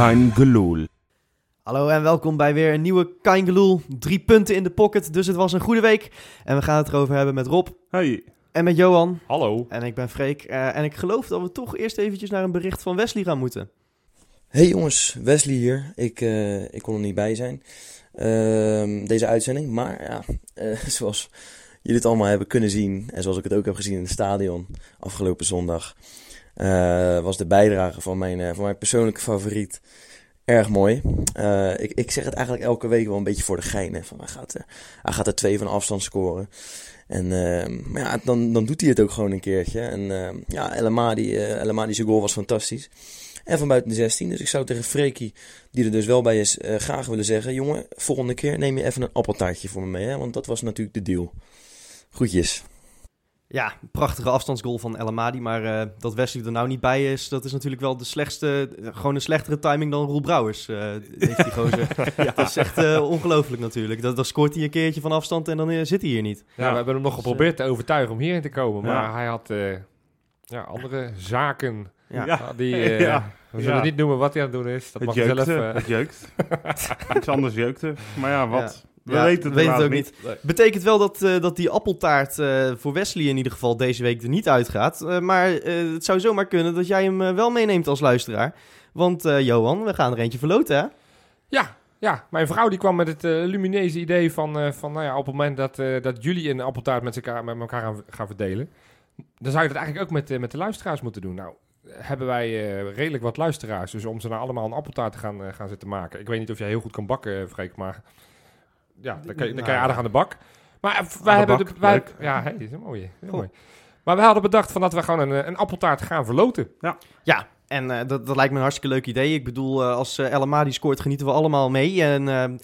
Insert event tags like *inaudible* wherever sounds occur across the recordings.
Kein Geloel. Hallo en welkom bij weer een nieuwe Kaingeloel. Drie punten in de pocket, dus het was een goede week. En we gaan het erover hebben met Rob Hey. en met Johan. Hallo. En ik ben Freek. Eh, en ik geloof dat we toch eerst eventjes naar een bericht van Wesley gaan moeten. Hey jongens, Wesley hier. Ik, eh, ik kon er niet bij zijn, ehm, deze uitzending. Maar ja, eh, *laughs* zoals jullie het allemaal hebben kunnen zien, en zoals ik het ook heb gezien in het stadion afgelopen zondag, was de bijdrage van mijn, eh, van mijn persoonlijke favoriet erg mooi. Eh, ik, ik zeg het eigenlijk elke week wel een beetje voor de gein. Hè, van hij, gaat, eh, hij gaat er twee van afstand scoren. En ehm, ja, dan, dan doet hij het ook gewoon een keertje. En ehm, ja, El Amadi, eh, El Amadi zijn goal was fantastisch. En van buiten de 16. Dus ik zou tegen Freekie, die er dus wel bij is, eh, graag willen zeggen: Jongen, volgende keer neem je even een appeltaartje voor me mee. Hè? Want dat was natuurlijk de deal. Groetjes. Ja, prachtige afstandsgoal van El Amadi. Maar eh, dat Wesley er nou niet bij is, dat is natuurlijk wel de slechtste, gewoon een slechtere timing dan Roel Brouwers. eh, heeft die gozer. *laughs* Dat is echt eh, ongelooflijk natuurlijk. Dat, dan scoort hij een keertje van afstand en dan zit hij hier niet. Ja, we hebben hem nog geprobeerd te overtuigen om hierin te komen. Maar Ja. hij had eh, ja, andere zaken. Ja. Ja, die, eh, Ja. We zullen Ja. niet noemen wat hij aan het doen is. Dat Het mag zelf... Het jeukt. *laughs* Iets anders jeukte. Maar ja, wat? We Ja, weten het, weet het ook niet. Betekent wel dat, eh, dat die appeltaart eh, voor Wesley in ieder geval deze week er niet uitgaat. Eh, maar eh, het zou zomaar kunnen dat jij hem wel meeneemt als luisteraar. Want eh, Johan, we gaan er eentje verloten hè? ja, ja, mijn vrouw die kwam met het eh, lumineuze idee van, eh, van nou ja, op het moment dat, eh, dat jullie een appeltaart met elkaar, met elkaar gaan, gaan verdelen, dan zou je dat eigenlijk ook met, eh, met de luisteraars moeten doen. Nou, hebben wij eh, redelijk wat luisteraars, dus om ze nou allemaal een appeltaart te gaan, gaan zitten maken. Ik weet niet of jij heel goed kan bakken, Freek, maar ja, dan kan je, dan kan je aardig aan de bak. Maar eh, wij hebben bak, de, wij, ja, hey, is een mooie, heel mooi. Maar we hadden bedacht van dat we gewoon een, eh, een appeltaart gaan verloten. Ja, en eh, dat, dat lijkt me een hartstikke leuk idee. Ik bedoel, eh, als uh, El Amadi scoort, genieten we allemaal mee. En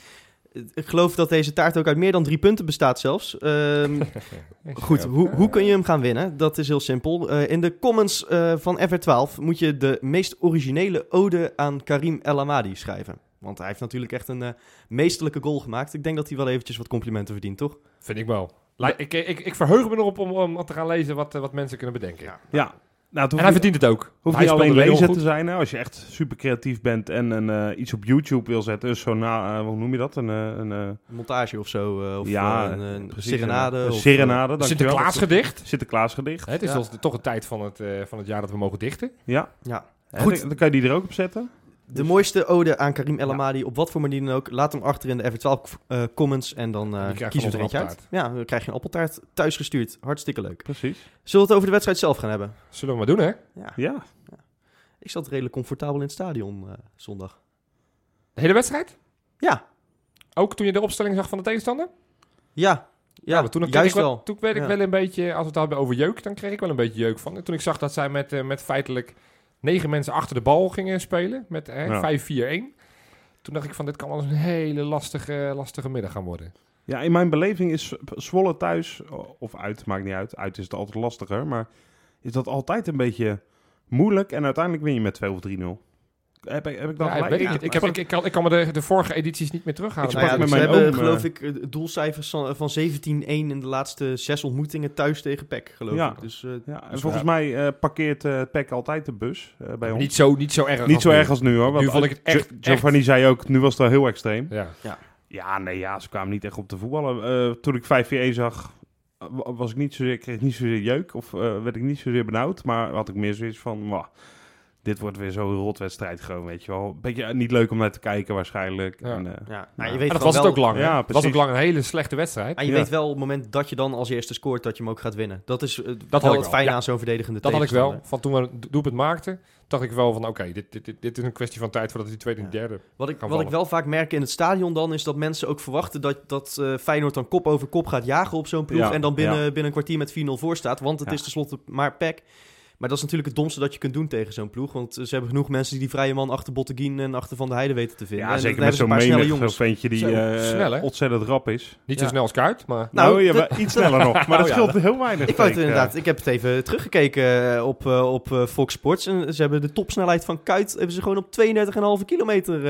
ik geloof dat deze taart ook uit meer dan drie punten bestaat zelfs. Ehm, *laughs* goed, hoe, hoe kun je hem gaan winnen? Dat is heel simpel. Eh, in de comments eh, van FR12 moet je de meest originele ode aan Karim El Amadi schrijven. Want hij heeft natuurlijk echt een eh, meesterlijke goal gemaakt. Ik denk dat hij wel eventjes wat complimenten verdient, toch? Vind ik wel. Ik, ik, ik verheug me erop om, om te gaan lezen wat, eh, wat mensen kunnen bedenken. Ja. Nou, het En hij verdient het ook. hoeft hij niet alleen goed. te zijn. Hè? Als je echt super creatief bent en een, eh, iets op YouTube wil zetten. Dus zo na, hoe noem je dat? Een, eh, een, eh, Een montage of zo. eh, of ja, een, een precies, serenade. Een of, serenade. Sinterklaasgedicht. Sinterklaasgedicht. Het is Ja. toch een tijd van het, eh, van het jaar dat we mogen dichten. Ja. Ja. Goed. Dan, dan kan je die er ook op zetten. De mooiste ode aan Karim El Amadi, op wat voor manier dan ook. Laat hem achter in de F12 eh, comments en dan we van er eentje uit. Ja, dan krijg je een appeltaart thuis gestuurd. Hartstikke leuk. Precies. Zullen we het over de wedstrijd zelf gaan hebben? Zullen we maar doen, hè? Ja, Ja. ik zat redelijk comfortabel in het stadion eh, zondag. De hele wedstrijd? Ja, Ook toen je de opstelling zag van de tegenstander? ja, ja, maar toen kreeg ik wel. wel. Toen werd ik Ja. wel een beetje, als we het hadden over jeuk, dan kreeg ik wel een beetje jeuk van. En toen ik zag dat zij met, met feitelijk negen mensen achter de bal gingen spelen, met eh, Ja. 5-4-1. Toen dacht ik van, dit kan wel eens een hele lastige, lastige middag gaan worden. Ja, in mijn beleving is Zwolle thuis, of uit, maakt niet uit. Uit is het altijd lastiger, maar is dat altijd een beetje moeilijk. En uiteindelijk win je met 2 of 3-0. Heb ik, heb ik dan Ja, weet ik, ik, heb, ik, ik, kan, ik kan me de, de vorige edities niet meer terughalen. Ik Nou ja, met ze mijn hebben oom, geloof eh, ik eh, doelcijfers van, van 17-1 in de laatste zes ontmoetingen thuis tegen PEC, geloof Ja. ik. Dus eh, Ja, en Dus volgens ja. mij eh, parkeert eh PEC altijd de bus eh, bij ons. niet, zo, niet zo erg. Niet als zo nu. erg als nu hoor. Want Nu vond ik het echt- Gio- Giovanni zei ook, nu was het wel heel extreem. Ja. Ja, nee, ja, ze kwamen niet echt op te voetballen. Eh, toen ik 5-4-1 zag, eh, wa- was ik niet zozeer, kreeg ik niet zozeer jeuk. Of eh, werd ik niet zozeer benauwd. Maar had ik meer zoiets van, wauw, dit wordt weer zo'n rotwedstrijd gewoon, weet je wel. Beetje eh, niet leuk om naar te kijken waarschijnlijk. Ja. En, eh, ja, nou, Ja. je weet En dat was het wel- ook lang. Ja, Ja, het was ook lang een hele slechte wedstrijd. Maar je Ja. weet wel op het moment dat je dan als eerste scoort, dat je hem ook gaat winnen. Dat is eh, had wel ik het wel, fijne ja. aan zo'n verdedigende Dat had ik wel. Van toen we het doelpunt maakten, dacht ik wel van oké, dit, dit, dit, dit is een kwestie van tijd voordat die tweede en Ja. derde. Wat ik, kan wat ik wel vaak merk in het stadion dan, is dat mensen ook verwachten dat, dat Feyenoord dan kop over kop gaat jagen op zo'n ploeg. Ja, en dan binnen, ja. binnen een kwartier met 4-0 voor staat. Want het Ja. is tenslotte maar PEC. Maar dat is natuurlijk het domste dat je kunt doen tegen zo'n ploeg. Want eh, ze hebben genoeg mensen die die vrije man achter Botteguin en achter Van de Heide weten te vinden. ja, En zeker met hebben zo'n menig, ventje die eh, snel, hè? ontzettend rap is. Niet Ja. zo snel als Kuit, maar... Nou, Nou, ja, dat- maar iets sneller nog. Maar dat Oh, ja, scheelt heel weinig. Ik het inderdaad, ik heb het even teruggekeken eh, op, op Fox Sports. En ze hebben de topsnelheid van Kuit hebben ze gewoon op 32,5 kilometer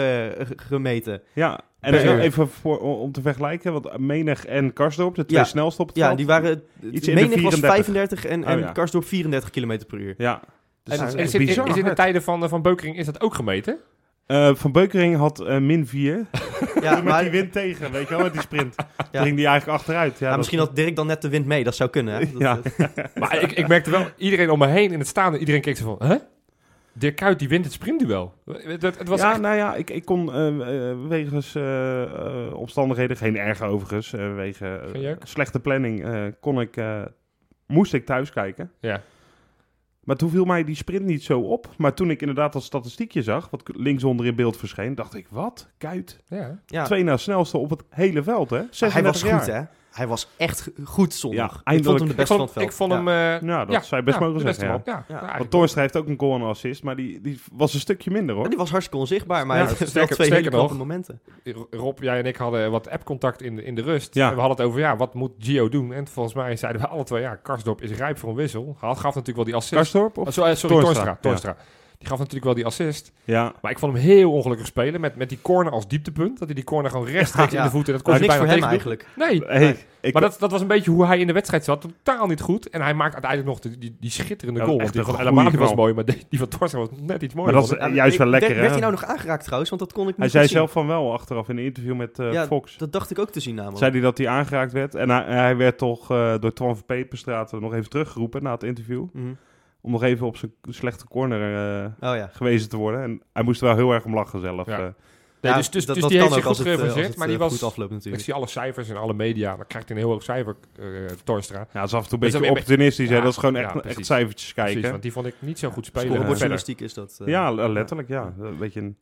gemeten. Ja, en eh, uur. even voor, om te vergelijken, want Menig en Karsdorp, de twee Ja. snelste op het Ja, die waren. Iets in de Menig was 34. 35 en, en Oh, ja. Karsdorp 34 kilometer per uur. Ja, dus En, is is, in, bizar is in de tijden van, eh, van Beukering is dat ook gemeten? Eh, van Beukering had eh, min 4. *laughs* Ja, met maar, die wind tegen, weet je wel, met die sprint. Ja. Ging die eigenlijk achteruit. Ja, misschien had Dirk dan net de wind mee. Dat zou kunnen. Hè? Dat, Ja. *laughs* Maar ik, ik merkte wel, iedereen om me heen in het staande, iedereen keek zo van, hè? Dirk Kuyt die wint het sprintduel. Het, het, het was ja, echt... nou ja, ik, ik kon eh, eh, wegens eh, eh, omstandigheden, geen erge overigens, eh wegen slechte planning, eh, kon ik, eh, moest ik thuis kijken. Ja. Maar toen viel mij die sprint niet zo op. Maar toen ik inderdaad dat statistiekje zag, wat linksonder in beeld verscheen, dacht ik, wat? Kuit. Ja. ja. Twee na snelste op het hele veld, hè? Maar 36 hij was jaar. goed, hè? Hij was echt goed zondag. Ja, ik vond hem de beste van het veld. ik vond Ja. hem... eh, Ja, dat ja, zou je best ja, mogen zeggen. Ja. man. Ja, Ja. ja, Want Toornstra heeft ook een goal en een assist, maar die, die was een stukje minder, hoor. Die was hartstikke onzichtbaar, maar Ja, hij had wel sterker- twee sterker nog. momenten. Rob, jij en ik hadden wat app-contact in de, in de rust. Ja. En we hadden het over, ja, wat moet Gio doen? En volgens mij zeiden we alle twee, ja, Karsdorp is rijp voor een wissel. Hij gaf natuurlijk wel die assist. Karstorp? Of? Oh, sorry, gaf natuurlijk wel die assist. Ja, Maar ik vond hem heel ongelukkig spelen met, met die corner als dieptepunt. Dat hij die corner gewoon rechtstreeks Ja. in de voeten... Dat Dat kon hij niks bijna voor hem eigenlijk. Nee, hey, maar dat, dat was een beetje hoe hij in de wedstrijd zat. Totaal niet goed. En hij maakt uiteindelijk nog de- die, die schitterende Ja, goal. Want die van was mooi, maar die, die van Torstra was net iets mooier. Maar dat is juist wel werd- lekker, Werd hij nou nog aangeraakt trouwens? Want dat kon ik niet Hij zei zien. zelf van wel achteraf in een interview met eh, Ja, Fox. Dat dacht ik ook te zien namelijk. Zei hij dat hij aangeraakt werd. En hij, hij werd toch eh, door Twan van Peperstraat nog even teruggeroepen na het interview. Mhm. Om nog even op zijn slechte corner eh, Oh ja. gewezen te worden. En hij moest er wel heel erg om lachen zelf. Ja. eh. Nee, Ja, dus, dus, dat, dus dat die kan heeft zich ook goed als het, eh, het, Maar die was... goed afloopt Ik natuurlijk. zie alle cijfers in alle media. Dan krijgt hij een heel hoog cijfer, eh Torstra. ja, dat is af en toe een is beetje opportunistisch. hè. Ja, dat is gewoon ja, echt, cijfertjes kijken. Precies, want die vond ik niet zo goed spelen. Scorebordjournalistiek is dat. ja, le- letterlijk. Ja. Een beetje een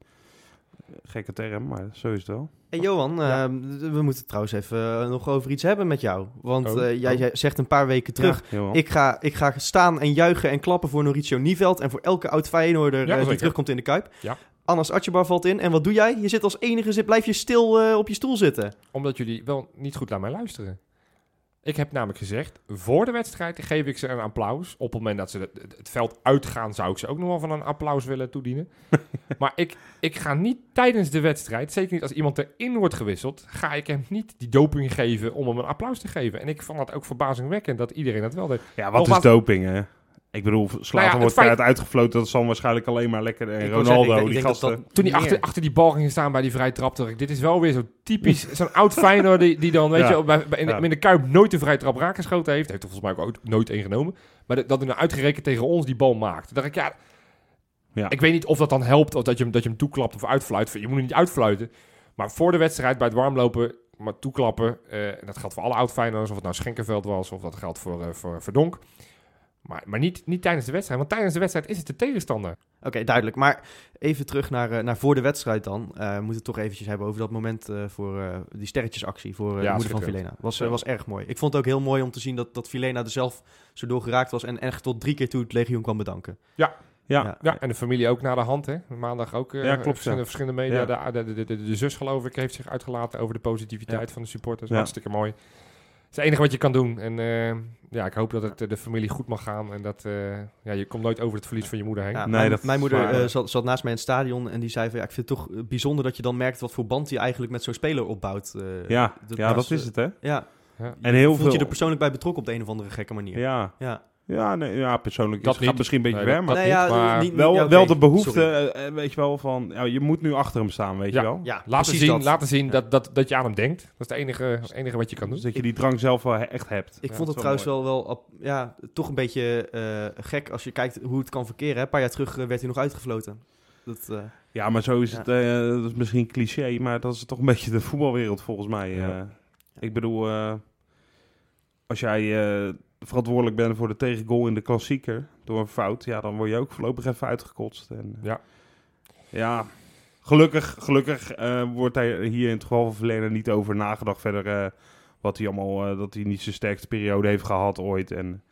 gekke term, maar zo is het wel. Hey Johan, Ja. ehm, we moeten trouwens even eh, nog over iets hebben met jou. Want Oh, eh, jij, oh. jij zegt een paar weken terug... Ja. Ik ga, ik ga staan en juichen en klappen voor Mauricio Nieveld... en voor elke oud Feyenoorder Ja, eh, die terugkomt in de Kuip. Ja. Anas Atjebar valt in. En wat doe jij? Je zit als enige, zit, blijf je stil eh, op je stoel zitten. Omdat jullie wel niet goed naar mij luisteren. Ik heb namelijk gezegd, voor de wedstrijd geef ik ze een applaus. Op het moment dat ze het, veld uitgaan, zou ik ze ook nog wel van een applaus willen toedienen. *laughs* maar ik, ik ga niet tijdens de wedstrijd, zeker niet als iemand erin wordt gewisseld, ga ik hem niet die doping geven om hem een applaus te geven. En ik vond dat ook verbazingwekkend dat iedereen dat wel deed. Ja, wat Nogmaals- is doping, hè? Ik bedoel, Slater Nou ja, wordt feit- uitgefloten. Dat zal waarschijnlijk alleen maar lekker. En Ik wou Ronaldo, zeggen, ik die denk dat gasten. dat Toen hij achter, achter die bal ging staan bij die vrije trap, dacht ik, dit is wel weer zo typisch. *laughs* Zo'n oud Feyenoord die, die dan, weet Ja. je, bij, bij- in, de- Ja. in de Kuip nooit een vrije trap raak geschoten heeft. Heeft er volgens mij ook nooit één genomen. Maar dat dat hij nou uitgerekend tegen ons die bal maakt. Dan dacht ik, ja, Ja. ik weet niet of dat dan helpt of dat je hem, dat je hem toeklapt of uitfluit. Je moet hem niet uitfluiten. Maar voor de wedstrijd, bij het warmlopen, maar toeklappen. eh, en dat geldt voor alle oud Feyenoorders, of het nou Schenkenveld was of dat geldt voor, eh, voor Verdonk. Maar, maar niet, niet tijdens de wedstrijd, want tijdens de wedstrijd is het de tegenstander. Oké, duidelijk. Maar even terug naar, eh, naar voor de wedstrijd dan. Eh, we moeten het toch eventjes hebben over dat moment eh, voor eh, die sterretjesactie voor eh, Ja, de moeder van. Vilena. Was, was erg mooi. Ik vond het ook heel mooi om te zien dat, dat Vilena er zelf zo door geraakt was en echt tot drie keer toe het legioen kwam bedanken. Ja, Ja. Ja, en de familie ook naar de hand, hè. Maandag ook eh Ja, klopt, verschillende, ja. verschillende media. Ja. De, de, de, de, de zus, geloof ik, heeft zich uitgelaten over de positiviteit van de supporters. Ja. Hartstikke mooi. Het is het enige wat je kan doen. En eh, ja, ik hoop dat het eh, de familie goed mag gaan. En dat eh, ja, je komt nooit over het verlies van je moeder heen. Ja, Nee, mijn, dat mijn moeder eh, zat, zat naast mij in het stadion en die zei van ja, ik vind het toch bijzonder dat je dan merkt wat voor band je eigenlijk met zo'n speler opbouwt. eh. ja, dat ja dat is het, hè? Ja. Ja. En heel Voelt je veel- er persoonlijk bij betrokken op de een of andere gekke manier. Ja, Ja. Ja, nee, ja persoonlijk Dat is, gaat misschien een beetje Nee, ver, maar nee, niet, ja, maar niet- niet- wel, ja, wel de behoefte, sorry. eh, eh, weet je wel, van ja, je moet nu achter hem staan, weet Ja. je wel. Ja, Laten zien, dat. laten zien Ja. dat, dat, dat je aan hem denkt. Dat is het enige, het enige wat je kan doen. Dus dat je die drang zelf wel echt hebt. Ik Ja, vond het trouwens wel, wel ja, toch een beetje eh, gek als je kijkt hoe het kan verkeren. Een paar jaar terug werd hij nog uitgefloten. Dat, eh, Ja, maar zo is Ja. het, eh, dat is misschien cliché, maar dat is toch een beetje de voetbalwereld volgens mij. Ja. eh. Ik bedoel, eh, als jij eh, verantwoordelijk bent voor de tegengoal in de klassieker door een fout, ja, dan word je ook voorlopig even uitgekotst. En, Ja. Ja, gelukkig, gelukkig eh, wordt hij hier in het geval van Verlenen niet over nagedacht verder eh, wat hij allemaal, eh, dat hij niet zijn sterkste periode heeft gehad ooit. En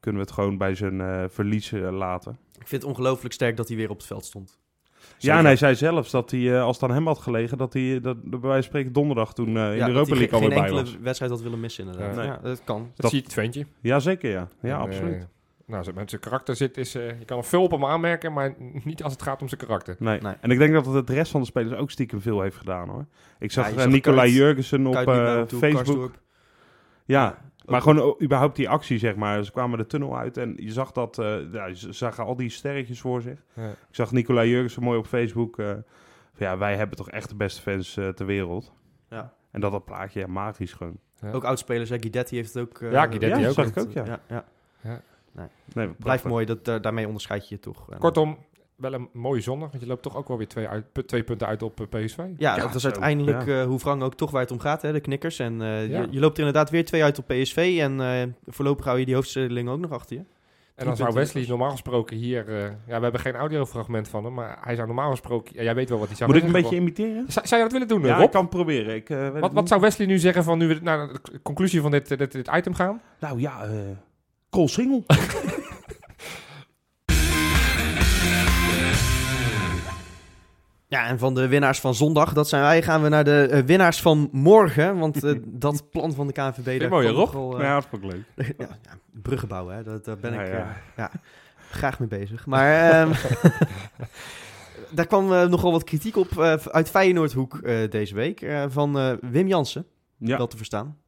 kunnen we het gewoon bij zijn eh verlies eh, laten. ik vind het ongelooflijk sterk dat hij weer op het veld stond. Ja, en hij zei zelfs dat hij, eh, als het aan hem had gelegen, dat hij dat, bij wijze van spreken donderdag toen eh, in Ja, de Europa League alweer geen bij enkele was. wedstrijd had willen missen inderdaad. Ja. Ja, Nee. dat kan. Dat, Dat- zie je het ventje. Ja, zeker ja. Ja, En, absoluut. eh, nou, als het met zijn karakter zit, is, eh, je kan er veel op hem aanmerken, maar niet als het gaat om zijn karakter. nee. nee. En ik denk dat het de rest van de spelers ook stiekem veel heeft gedaan hoor. Ik zag, Ja, eh, zag Nicolai Jurgensen op eh, Facebook. Karsdorp. Ja, Maar gewoon überhaupt die actie, zeg maar. Ze kwamen de tunnel uit en je zag dat... eh, ja, ze zagen al die sterretjes voor zich. Ja. Ik zag Nicolai Jurgensen mooi op Facebook. eh, van ja, wij hebben toch echt de beste fans eh, ter wereld. Ja. En dat dat plaatje, ja, magisch gewoon. Ja. Ook oudspelers, hè, Guidetti heeft het ook... Ja, Guidetti ja, ook. zag ik ook, ja. ja, ja. Nee, Blijft prachtig. mooi, dat, daarmee onderscheid je je toch. Kortom, wel een mooie zondag, want je loopt toch ook wel weer twee, uit, twee punten uit op eh, PSV. Ja, Ja, dat is uiteindelijk ja. eh, hoe Frank ook toch waar het om gaat, hè, de knikkers. En eh, Ja. je, je loopt er inderdaad weer twee uit op PSV. En eh, voorlopig hou je die hoofdstedeling ook nog achter je. En dan zou Wesley normaal gesproken hier... eh, ja, we hebben geen audiofragment van hem, maar hij zou normaal gesproken... ja, jij weet wel wat hij zou Moet ik een beetje imiteren? Zou, zou je dat willen doen, Ja, Rob? ik kan het proberen. Ik, eh, weet Wat, wat zou Wesley nu zeggen van nu we naar de conclusie van dit, dit, dit item gaan? Nou ja, eh Cole Single. *laughs* Ja, en van de winnaars van zondag, dat zijn wij, gaan we naar de eh, winnaars van morgen. Want eh, *laughs* dat plan van de KNVB... mooi, Rob. nogal, eh, ja, dat vond ik leuk. *laughs* ja, ja, bruggen bouwen, hè. Dat, daar ben Ja, ik ja. ja, graag mee bezig. Maar ehm, *laughs* daar kwam nogal wat kritiek op uit Feyenoordhoek deze week. van Wim Jansen, Ja, wel te verstaan.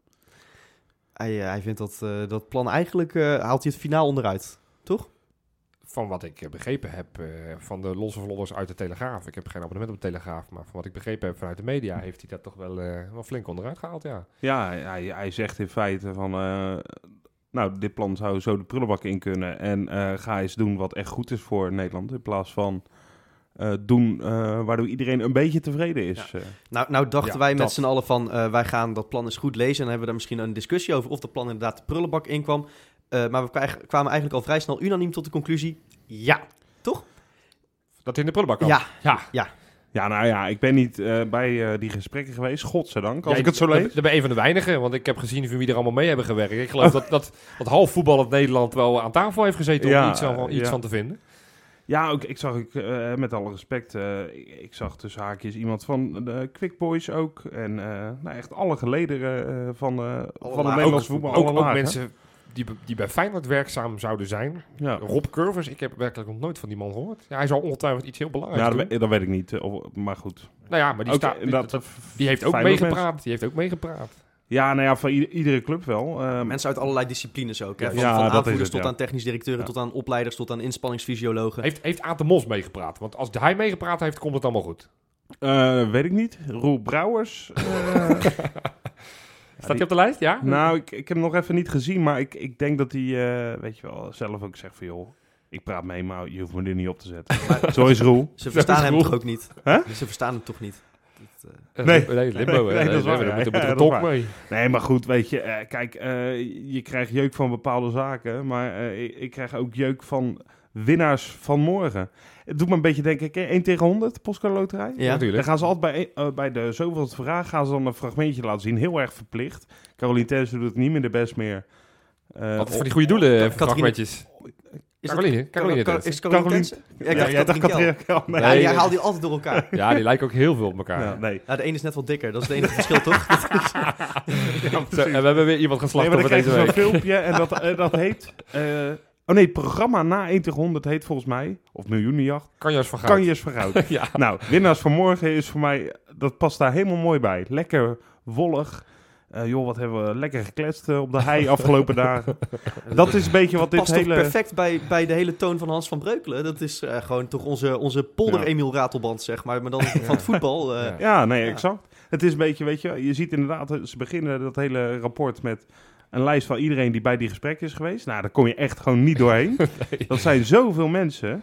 Hij, hij vindt dat, dat plan eigenlijk... haalt hij het finaal onderuit, toch? Van wat ik eh, begrepen heb eh, van de losse vlodders uit de Telegraaf. Ik heb geen abonnement op de Telegraaf, maar van wat ik begrepen heb vanuit de media... heeft hij dat toch wel, eh, wel flink onderuit gehaald, ja. ja hij, hij zegt in feite van... eh, nou, dit plan zou zo de prullenbak in kunnen. En eh, ga eens doen wat echt goed is voor Nederland. In plaats van eh, doen eh, waardoor iedereen een beetje tevreden is. Nou, nou dachten Ja, wij met z'n allen van, eh, wij gaan dat plan eens goed lezen. En dan hebben we daar misschien een discussie over of dat plan inderdaad de prullenbak inkwam. Eh, maar we kwa- kwamen eigenlijk al vrij snel unaniem tot de conclusie, ja. Dat in de prullenbak kan. Ja, ja. Ja, nou ja, ik ben niet eh, bij eh, die gesprekken geweest, godzijdank, als Ja, ik het zo dat- lees. Dat ben een van de weinigen, want ik heb gezien van wie er allemaal mee hebben gewerkt. Ik geloof *laughs* dat, dat, dat half voetballend Nederland wel aan tafel heeft gezeten om Ja, iets, van, iets ja. van te vinden. Ja, ook, ik zag ook, eh, met alle respect, eh, ik, ik zag tussen haakjes iemand van de Quick Boys ook. En eh, nou, echt alle gelederen eh, van, eh, van het lagen. Nederlandse voetbal. Ook, alle ook mensen die, die bij Feyenoord werkzaam zouden zijn. Ja, Rob Curvers, ik heb werkelijk nog nooit van die man gehoord. Ja, hij zal ongetwijfeld iets heel belangrijks ja dat, doen. weet, dat weet ik niet. eh, of- maar goed. Nou ja, maar die, staat, dat- eh, die heeft ook meegepraat. Die heeft ook meegepraat. Ja, nou ja, van ieder- iedere club wel. Eh, mensen uit allerlei disciplines ook. Hè? Van, ja, van aanvoerders het, tot ja. aan technisch directeuren, Ja. tot aan opleiders, tot aan inspanningsfysiologen. Heeft, heeft Aad de Mos meegepraat? Want als hij meegepraat heeft, komt het allemaal goed. eh, weet ik niet. Roel Brouwers. eh, *laughs* Staat hij op de lijst? Ja? nou, ik, ik heb hem nog even niet gezien, maar ik, ik denk dat hij, eh, weet je wel, zelf ook zegt van joh, ik praat mee, maar je hoeft me er niet op te zetten. *laughs* Zo is Roel. *laughs* Ze verstaan hem toch ook niet? Hè? Ze verstaan hem toch niet? Dat, eh, *laughs* Nee. nee, limbo. Nee, dat is waar, Daar ja. moet, Ja, er mee. Nee, maar goed, weet je, eh, kijk, eh, je krijgt jeuk van bepaalde zaken, maar eh, ik, ik krijg ook jeuk van winnaars van morgen. Het doet me een beetje denken, ken je 1 tegen 100, postcode loterij? ja. natuurlijk. Dan gaan ze altijd bij, eh, bij de zoveelste vraag gaan ze dan een fragmentje laten zien, heel erg verplicht. Caroline Tennis doet het niet meer de best meer. Eh, Wat voor die goede doelen, Katrien- fragmentjes. Is Caroline, Caroline. Is Caroline? Ja, Ja, Kel. Nee. Nee, die nee. haalt die altijd door elkaar. Ja, die lijken ook heel veel op elkaar. Ja, nee. Ja, de ene is net wat dikker, dat is het enige verschil, toch? *laughs* Zo, en we hebben weer iemand Nee, geslacht dan over deze zo'n week. filmpje en dat, eh, dat heet... eh, oh nee, het programma na 1 tegen 100 heet volgens mij, of Miljoenenjacht, Kanjas van Goud. Kanjes van Goud. *laughs* ja. nou, winnaars van morgen is voor mij, dat past daar helemaal mooi bij. Lekker wollig. Eh, joh, wat hebben we lekker gekletst eh, op de hei afgelopen *laughs* dagen. Dat is een beetje wat dit past toch hele... perfect bij, bij de hele toon van Hans van Breukelen. Dat is eh, gewoon toch onze, onze polder Ja. Emiel Ratelband, zeg maar. Maar dan *laughs* van het voetbal. eh, Ja. Ja, nee, Ja. exact. Het is een beetje, weet je, je ziet inderdaad, ze beginnen dat hele rapport met een lijst van iedereen die bij die gesprekken is geweest. Nou, daar kom je echt gewoon niet doorheen. *laughs* Dat zijn zoveel mensen.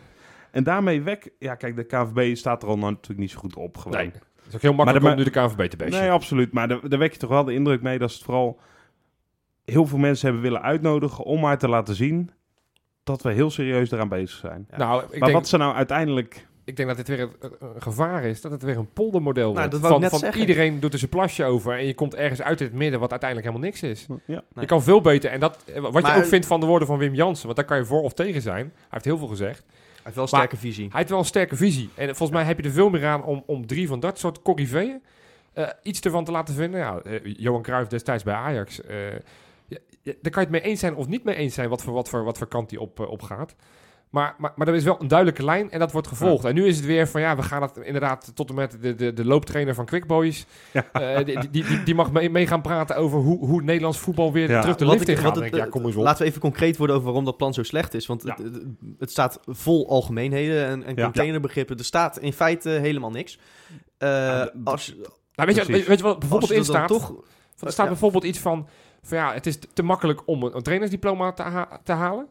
En daarmee wek, ja, kijk, de KVB staat er al natuurlijk niet zo goed op. Gewoon. Nee. Het is ook heel makkelijk Maar om nu de KNVB te bashen. Nee, absoluut. Maar daar, daar wek je toch wel de indruk mee dat ze het vooral heel veel mensen hebben willen uitnodigen om maar te laten zien dat we heel serieus eraan bezig zijn. Ja. Nou, ik maar denk, wat ze nou uiteindelijk... ik denk dat dit weer een, gevaar is. Dat het weer een poldermodel Nou, wordt. van van iedereen doet er zijn plasje over. En je komt ergens uit in het midden wat uiteindelijk helemaal niks is. Ja. Nee. Je kan veel beter. En dat, eh, wat Maar- je ook vindt van de woorden van Wim Jansen. Want daar kan je voor of tegen zijn. Hij heeft heel veel gezegd. Hij heeft wel een sterke visie. Hij heeft wel een sterke visie. En volgens mij heb je er veel meer aan om, om drie van dat soort corriveeën eh, iets ervan te laten vinden. Ja, eh, Johan Cruijff destijds bij Ajax. eh, ja, ja, daar kan je het mee eens zijn of niet mee eens zijn wat voor, wat voor, wat voor kant hij op, op gaat. Maar, maar, maar er is wel een duidelijke lijn en dat wordt gevolgd. En nu is het weer van ja, we gaan het inderdaad tot en met de, de, de looptrainer van Quick Boys. Ja. eh, die, die, die, die mag mee, mee gaan praten over hoe, hoe het Nederlands voetbal weer Ja. terug de lift in gaat. ja, kom eens op. Laten we even concreet worden over waarom dat plan zo slecht is. Want Ja. het, het, staat vol algemeenheden en, en containerbegrippen. Er staat in feite helemaal niks. Eh, als, Nou, weet, je, weet je wat bijvoorbeeld in er staat? toch... Van, er staat Ja. bijvoorbeeld iets van, van ja, het is te- te makkelijk om een, een trainersdiploma te, ha- te halen.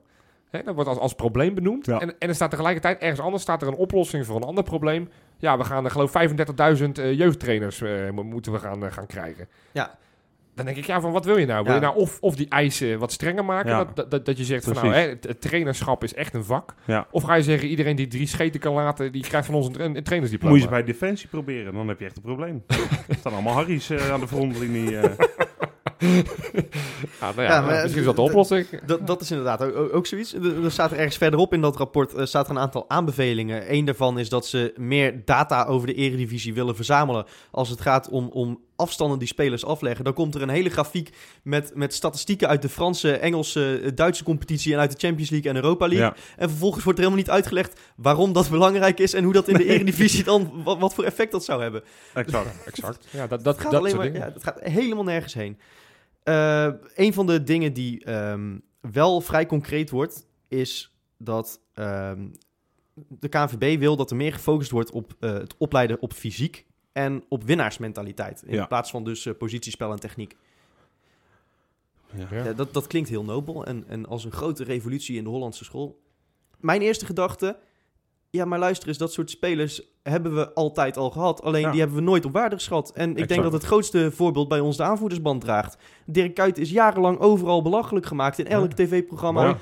Hè, dat wordt als, als probleem benoemd. Ja. En, en er staat tegelijkertijd ergens anders staat er een oplossing voor een ander probleem. Ja, we gaan er geloof 35.000 eh, jeugdtrainers eh, mo- moeten we gaan, eh, gaan krijgen. Ja. Dan denk ik, ja, van wat wil je nou? Wil Ja. je nou of, of die eisen wat strenger maken? Ja. Dat, dat, dat je zegt van nou, hè, het, het trainerschap is echt een vak. Ja. Of ga je zeggen, iedereen die drie scheten kan laten, die krijgt van ons een, een trainersdiploma. Moet je bij Defensie proberen, dan heb je echt een probleem. *laughs* er staan allemaal Harry's eh, aan de frontlinie. *laughs* Ja, nou ja, Ja, maar, misschien is dat de oplossing. Dat, dat is inderdaad ook, ook- zoiets. Er, staat er ergens verderop in dat rapport eh, staat er een aantal aanbevelingen. Eén daarvan is dat ze meer data over de eredivisie willen verzamelen. Als het gaat om, om afstanden die spelers afleggen. Dan komt er een hele grafiek met, met statistieken uit de Franse, Engelse, Duitse competitie... en uit de Champions League en Europa League. ja. En vervolgens wordt er helemaal niet uitgelegd waarom dat belangrijk is... en hoe dat in de eredivisie dan, wat, wat voor effect dat zou hebben. Exact. Exact. Ja, dat, dat, gaat, dat alleen maar, ja, het gaat helemaal nergens heen. Eh, een van de dingen die ehm, wel vrij concreet wordt, is dat ehm, de KNVB wil dat er meer gefocust wordt op eh, het opleiden op fysiek en op winnaarsmentaliteit. In Ja. plaats van dus eh, positiespel en techniek. Ja. Ja. Ja, dat, dat klinkt heel nobel en, en als een grote revolutie in de Hollandse school. Mijn eerste gedachte, ja maar luister eens, dat soort spelers hebben we altijd al gehad. Alleen Ja. die hebben we nooit op waarde geschat. En ik denk dat het grootste voorbeeld bij ons de aanvoerdersband draagt. Dirk Kuyt is jarenlang overal belachelijk gemaakt in elk Ja. tv-programma. Ja.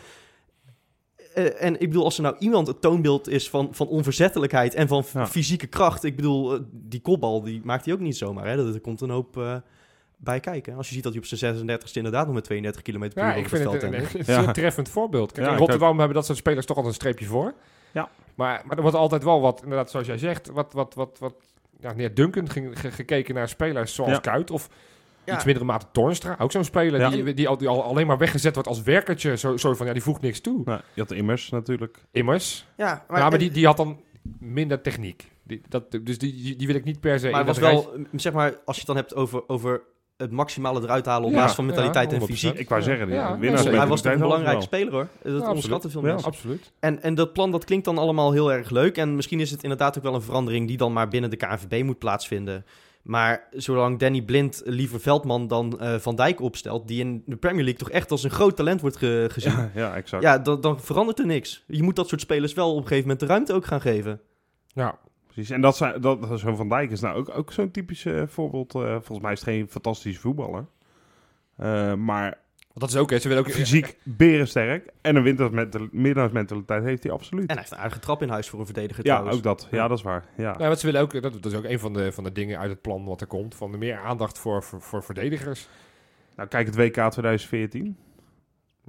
Eh, en ik bedoel, als er nou iemand het toonbeeld is van, van onverzettelijkheid en van fysieke kracht. Ik bedoel, eh, die kopbal die maakt hij ook niet zomaar. Hè? Er komt een hoop eh, bij kijken. Als je ziet dat hij op zijn 36e inderdaad nog met 32 km per uur Ja, ik vind het een, Ja. treffend voorbeeld. Kijk, Ja, in Rotterdam hebben dat soort spelers toch altijd een streepje voor. Ja. Maar, maar er wordt altijd wel wat, inderdaad, zoals jij zegt, wat, wat, wat, wat ja, neerdunkend ge- gekeken naar spelers zoals Ja. Kuit. Of Ja. iets mindere mate Toornstra. Ook zo'n speler Ja. die, die, al, die al alleen maar weggezet wordt als werkertje. Zo, zo van, ja, die voegt niks toe. Nou, je had Immers natuurlijk. Immers. Ja, Maar, ja, maar en- die, die had dan minder techniek. Die, dat, dus die, die, die wil ik niet per se maar in het dat was wel, zeg maar, als je het dan hebt over, over het maximale eruit halen op Ja, basis van mentaliteit ja, en 100%. fysiek. Ik wou zeggen, Ja, winnaars hij was toch een belangrijke speler hoor. Dat absoluut. onderschatten veel Ja. mensen. Absoluut. En, en dat plan dat klinkt dan allemaal heel erg leuk. En misschien is het inderdaad ook wel een verandering die dan maar binnen de KNVB moet plaatsvinden. Maar zolang Danny Blind liever Veldman dan eh, Van Dijk opstelt, die in de Premier League toch echt als een groot talent wordt ge- gezien. ja, exact. Ja, dan, dan verandert er niks. Je moet dat soort spelers wel op een gegeven moment de ruimte ook gaan geven. Ja, Precies. En dat zijn, dat, zo'n Van Dijk is nou ook, ook zo'n typisch eh, voorbeeld. eh, volgens mij is het geen fantastische voetballer. Eh, maar want dat is ook, hè, ze willen ook fysiek berensterk. En een winnaarsmentaliteit heeft hij absoluut. En hij heeft een aardige trap in huis voor een verdediger ja, trouwens. ook dat. Ja, dat is waar. Ja. Ja, wat ze willen ook, dat, dat is ook een van de, van de dingen uit het plan wat er komt. Van de meer aandacht voor, voor, voor verdedigers. Nou, kijk het WK 2014.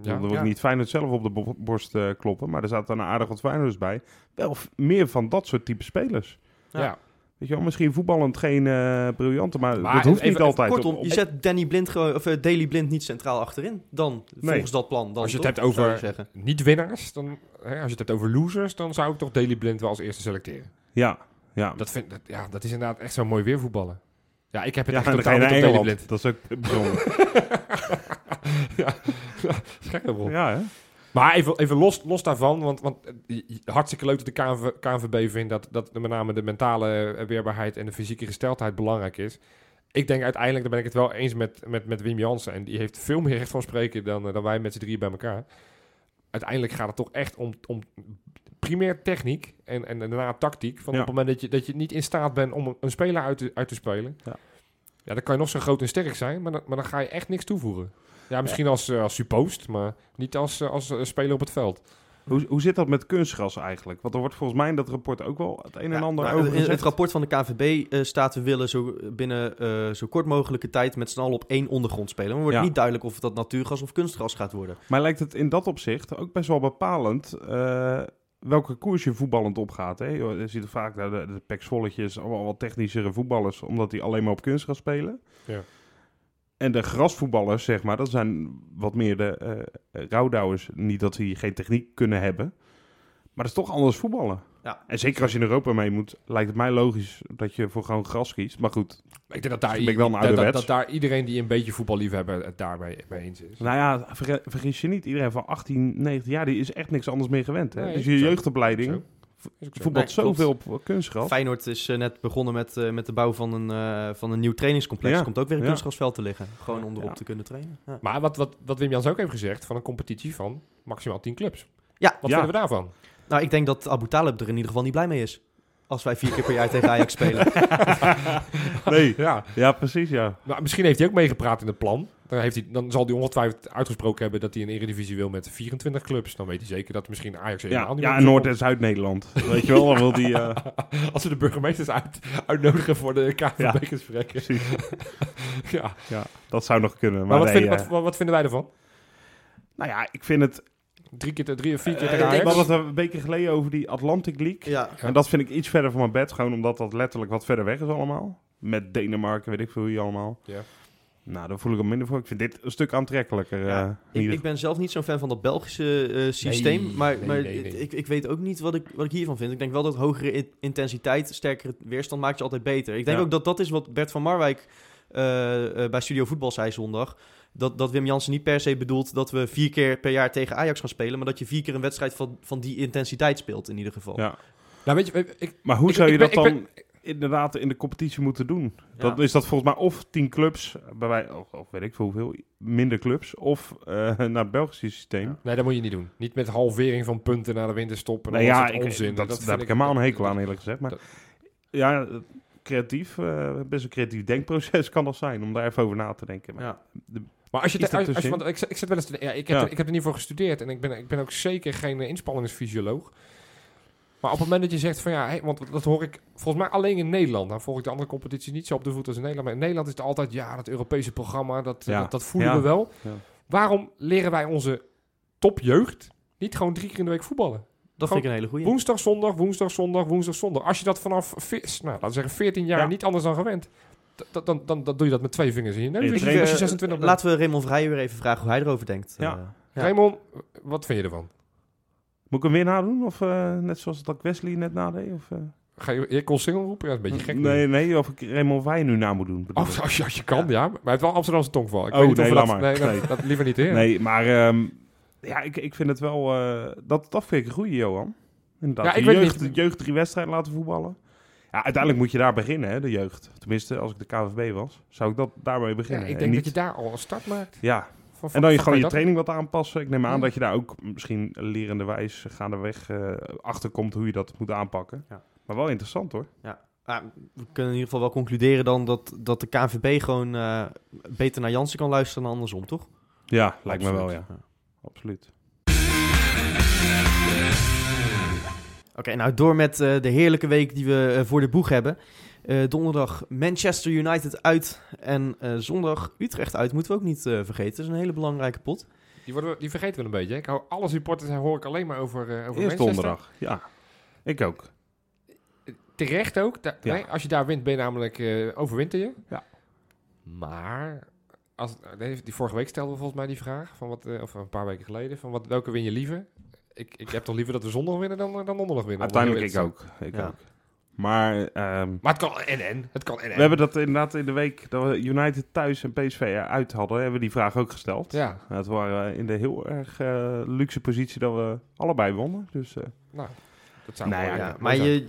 Ja, Dan wil ik ja. niet Feyenoord zelf op de bo- borst eh, kloppen. Maar er zaten een aardig wat Feyenoorders bij. Wel meer van dat soort type spelers. Ja. Ja. Weet je wel, misschien voetballend geen eh, briljante, maar, Maar dat hoeft even- niet even altijd. Kortom, Op- je zet Danny Blind gewoon, of Daily Blind niet centraal achterin. Dan, volgens dat plan. Dan Als je het toch, hebt over- zou ik zeggen. Niet winnaars, dan, hè, als je het hebt over losers, dan zou ik toch Daily Blind wel als eerste selecteren. ja, ja. Dat, vind, dat, ja, dat is inderdaad echt zo mooi weer voetballen. Ja, ik heb het ja, echt totaal niet op Daily. Dat is ook bijzonder. *laughs* ja, *laughs* Gekke ja, hè? Maar even, even los, los daarvan, want, want eh, hartstikke leuk dat de KNV, KNVB vindt dat, dat met name de mentale eh, weerbaarheid en de fysieke gesteldheid belangrijk is. Ik denk uiteindelijk, daar ben ik het wel eens met, met, met Wim Jansen. En die heeft veel meer recht van spreken dan, eh, dan wij met z'n drieën bij elkaar. Uiteindelijk gaat het toch echt om, om primair techniek en, en daarna tactiek. Van Ja. Op het moment dat je, dat je niet in staat bent om een speler uit te, uit te spelen. Ja. Ja, dan kan je nog zo groot en sterk zijn, maar dan, maar dan ga je echt niks toevoegen. Ja, misschien als, eh, als suppost, maar niet als, eh, als eh, speler op het veld. Hoe, hoe zit dat met kunstgras eigenlijk? Want er wordt volgens mij in dat rapport ook wel het een en Ja, ander over in het rapport van de KVB eh, staat... we willen zo binnen eh, zo kort mogelijke tijd... met z'n allen op één ondergrond spelen. Maar wordt Ja. niet duidelijk of dat natuurgas of kunstgras gaat worden. Maar lijkt het in dat opzicht ook best wel bepalend eh, welke koers je voetballend opgaat. Hè? Je ziet vaak de, de Pek Zwolletjes, allemaal wat technischere voetballers, omdat die alleen maar op kunstgras spelen. Ja. En de grasvoetballers, zeg maar, dat zijn wat meer de eh rouwdouwers. Niet dat die geen techniek kunnen hebben. Maar dat is toch anders voetballen. Ja. En zeker als je in Europa mee moet, lijkt het mij logisch dat je voor gewoon gras kiest. Maar goed, Ik denk dat daar, Ben ik wel een dat, dat, dat daar iedereen die een beetje voetballiefhebber het daarmee mee eens is. nou ja, vergis je niet. Iedereen van 18, 19 jaar, die is echt niks anders meer gewend. Hè? Nee, dus je jeugdopleiding Zo. Voetbalt Nee, klopt. zoveel op kunstgras. Feyenoord is eh, net begonnen met, eh, met de bouw van een, eh, van een nieuw trainingscomplex. Ja. Komt ook weer een Ja. kunstgrasveld te liggen. Gewoon om erop Ja. te kunnen trainen. Ja. Maar wat, wat, wat Wim Jans ook heeft gezegd, van een competitie van maximaal 10 clubs. Ja. Wat Ja. vinden we daarvan? Nou, ik denk dat Abu Talib er in ieder geval niet blij mee is. Als wij vier keer per jaar tegen Ajax *laughs* spelen. Nee, Ja, ja precies ja. maar misschien heeft hij ook meegepraat in het plan. Dan, heeft hij, dan zal hij ongetwijfeld uitgesproken hebben dat hij een eredivisie wil met 24 clubs. Dan weet hij zeker dat misschien Ajax helemaal Ja, niet ja Noord- en Zuid-Nederland. Weet je wel, dan wil die... eh, *laughs* Als we de burgemeesters uit, uitnodigen voor de Ja. KVB-gesprekken. precies. *laughs* Ja. Ja, dat zou nog kunnen. Maar, Maar wat, nee, eh, wat, wat, wat vinden wij ervan? nou ja, ik vind het... Drie keer, te- drie of vier keer we Ajax? hadden het een week geleden over die Atlantic League. ja. En dat vind ik iets verder van mijn bed. Gewoon omdat dat letterlijk wat verder weg is allemaal. Met Denemarken, weet ik veel wie allemaal. Ja. Nou, daar voel ik hem minder voor. Ik vind dit een stuk aantrekkelijker. Ja, eh, Ik, ik ben zelf niet zo'n fan van dat Belgische eh, systeem. Nee, maar nee, maar nee, nee. Ik, ik weet ook niet wat ik, wat ik hiervan vind. Ik denk wel dat hogere in- intensiteit, sterkere weerstand maakt je altijd beter. Ik denk Ja. ook dat dat is wat Bert van Marwijk bij Studio Voetbal zei zondag. Dat, dat Wim Jansen niet per se bedoelt dat we vier keer per jaar tegen Ajax gaan spelen. Maar dat je vier keer een wedstrijd van, van die intensiteit speelt in ieder geval. Ja. Nou, weet je, ik, Maar hoe Ik- zou je ik dat ben- dan ik inderdaad in de competitie moeten doen? Dat, is dat volgens mij of tien clubs, bij wij, of, of weet ik veel hoeveel, minder clubs, of eh, *laughs* naar het Belgische systeem. Ja. nee, dat moet je niet doen. Niet met halvering van punten naar de winterstop en Nee, al ja, dat onzin. dat, vind daar heb ik helemaal een hekel aan eerlijk gezegd. Maar dat- ja, creatief, eh, best een creatief denkproces *laughs* kan dat zijn, om daar even over na te denken. Maar Ja. Maar als je, te- als, als je ertussenin. want ik, ik zit wel eens te, ja, ik heb, Ja. er, ik heb er niet voor gestudeerd en ik ben, ik ben ook zeker geen inspanningsfysioloog. Maar op het moment dat je zegt van ja, hey, want dat hoor ik volgens mij alleen in Nederland. Dan volg ik de andere competities niet zo op de voet als in Nederland. Maar in Nederland is het altijd ja, dat Europese programma, dat, Ja. dat, dat voelen Ja. we wel. Ja. Waarom leren wij onze topjeugd niet gewoon drie keer in de week voetballen? Dat vind ik een hele goede. Woensdag, zondag, woensdag, zondag, woensdag, zondag. Als je dat vanaf, nou, laten we zeggen, 14 jaar Ja. niet anders dan gewend, dan, dan, dan doe je dat met twee vingers in je neus. In je, training- als je 26 bent. Laten we Raymond Vrijer weer even vragen hoe hij erover denkt. Ja. Eh, ja. Raymond, wat vind je ervan? Moet ik hem weer nadoen? Of eh, net zoals dat Wesley net nadeed? Of, eh? Ga je, kon single roepen? Ja, dat is een beetje gek. nee, nee, of ik Raymond Wij nu na moet doen. Als, als, je, als je kan, ja. Maar hij heeft wel Amsterdamse tongval. Ik Oh, weet niet nee, dat, maar. nee, dat, Nee. dat liever niet, hè? Nee, maar ehm, ja, ik, ik vind het wel... eh, dat, dat vind ik een goeie, Johan. Inderdaad, Ja, ik de weet jeugd, niet. de jeugd drie wedstrijden laten voetballen. Ja, uiteindelijk moet je daar beginnen, hè, de jeugd. Tenminste, als ik de KVB was, zou ik dat daarmee Ja, beginnen. ik En denk niet- dat je daar al een start maakt. Ja, Van, en dan je gewoon je training wat aanpassen. Ik neem aan Ja. dat je daar ook misschien lerende wijs gaandeweg eh achter komt hoe je dat moet aanpakken. Ja. Maar wel interessant hoor. Ah, we kunnen in ieder geval wel concluderen dan dat, dat de KNVB gewoon eh, beter naar Jansen kan luisteren dan andersom, toch? Ja, lijkt me wel, ja. Absoluut. Oké, nou door met eh, de heerlijke week die we eh, voor de boeg hebben. Eh, donderdag Manchester United uit en eh, zondag Utrecht uit. Moeten we ook niet eh, vergeten. Dat is een hele belangrijke pot. Die, worden, we- die vergeten we een beetje. hè. Ik hou alle supporters hoor ik alleen maar over, eh over Eerst Manchester. donderdag. Ja, ik ook. Terecht ook. Da- Ja. nee, als je daar wint, ben je namelijk eh overwinter je. Ja. Maar, als, die vorige week stelden we volgens mij die vraag, van wat, eh, of een paar weken geleden, van wat, welke win je liever? Ik, ik heb toch liever dat we zondag winnen dan, dan donderdag winnen. Uiteindelijk ik ook. Ik Ja. ook. Maar ehm, Maar het kan en-en. Het kan en-en. we hebben dat inderdaad in de week dat we United thuis en PSV uit hadden, hebben we die vraag ook gesteld. Ja, het waren in de heel erg eh, luxe positie dat we allebei wonnen. Dus eh, nou, dat zou Nou wel, ja, Ja, maar je,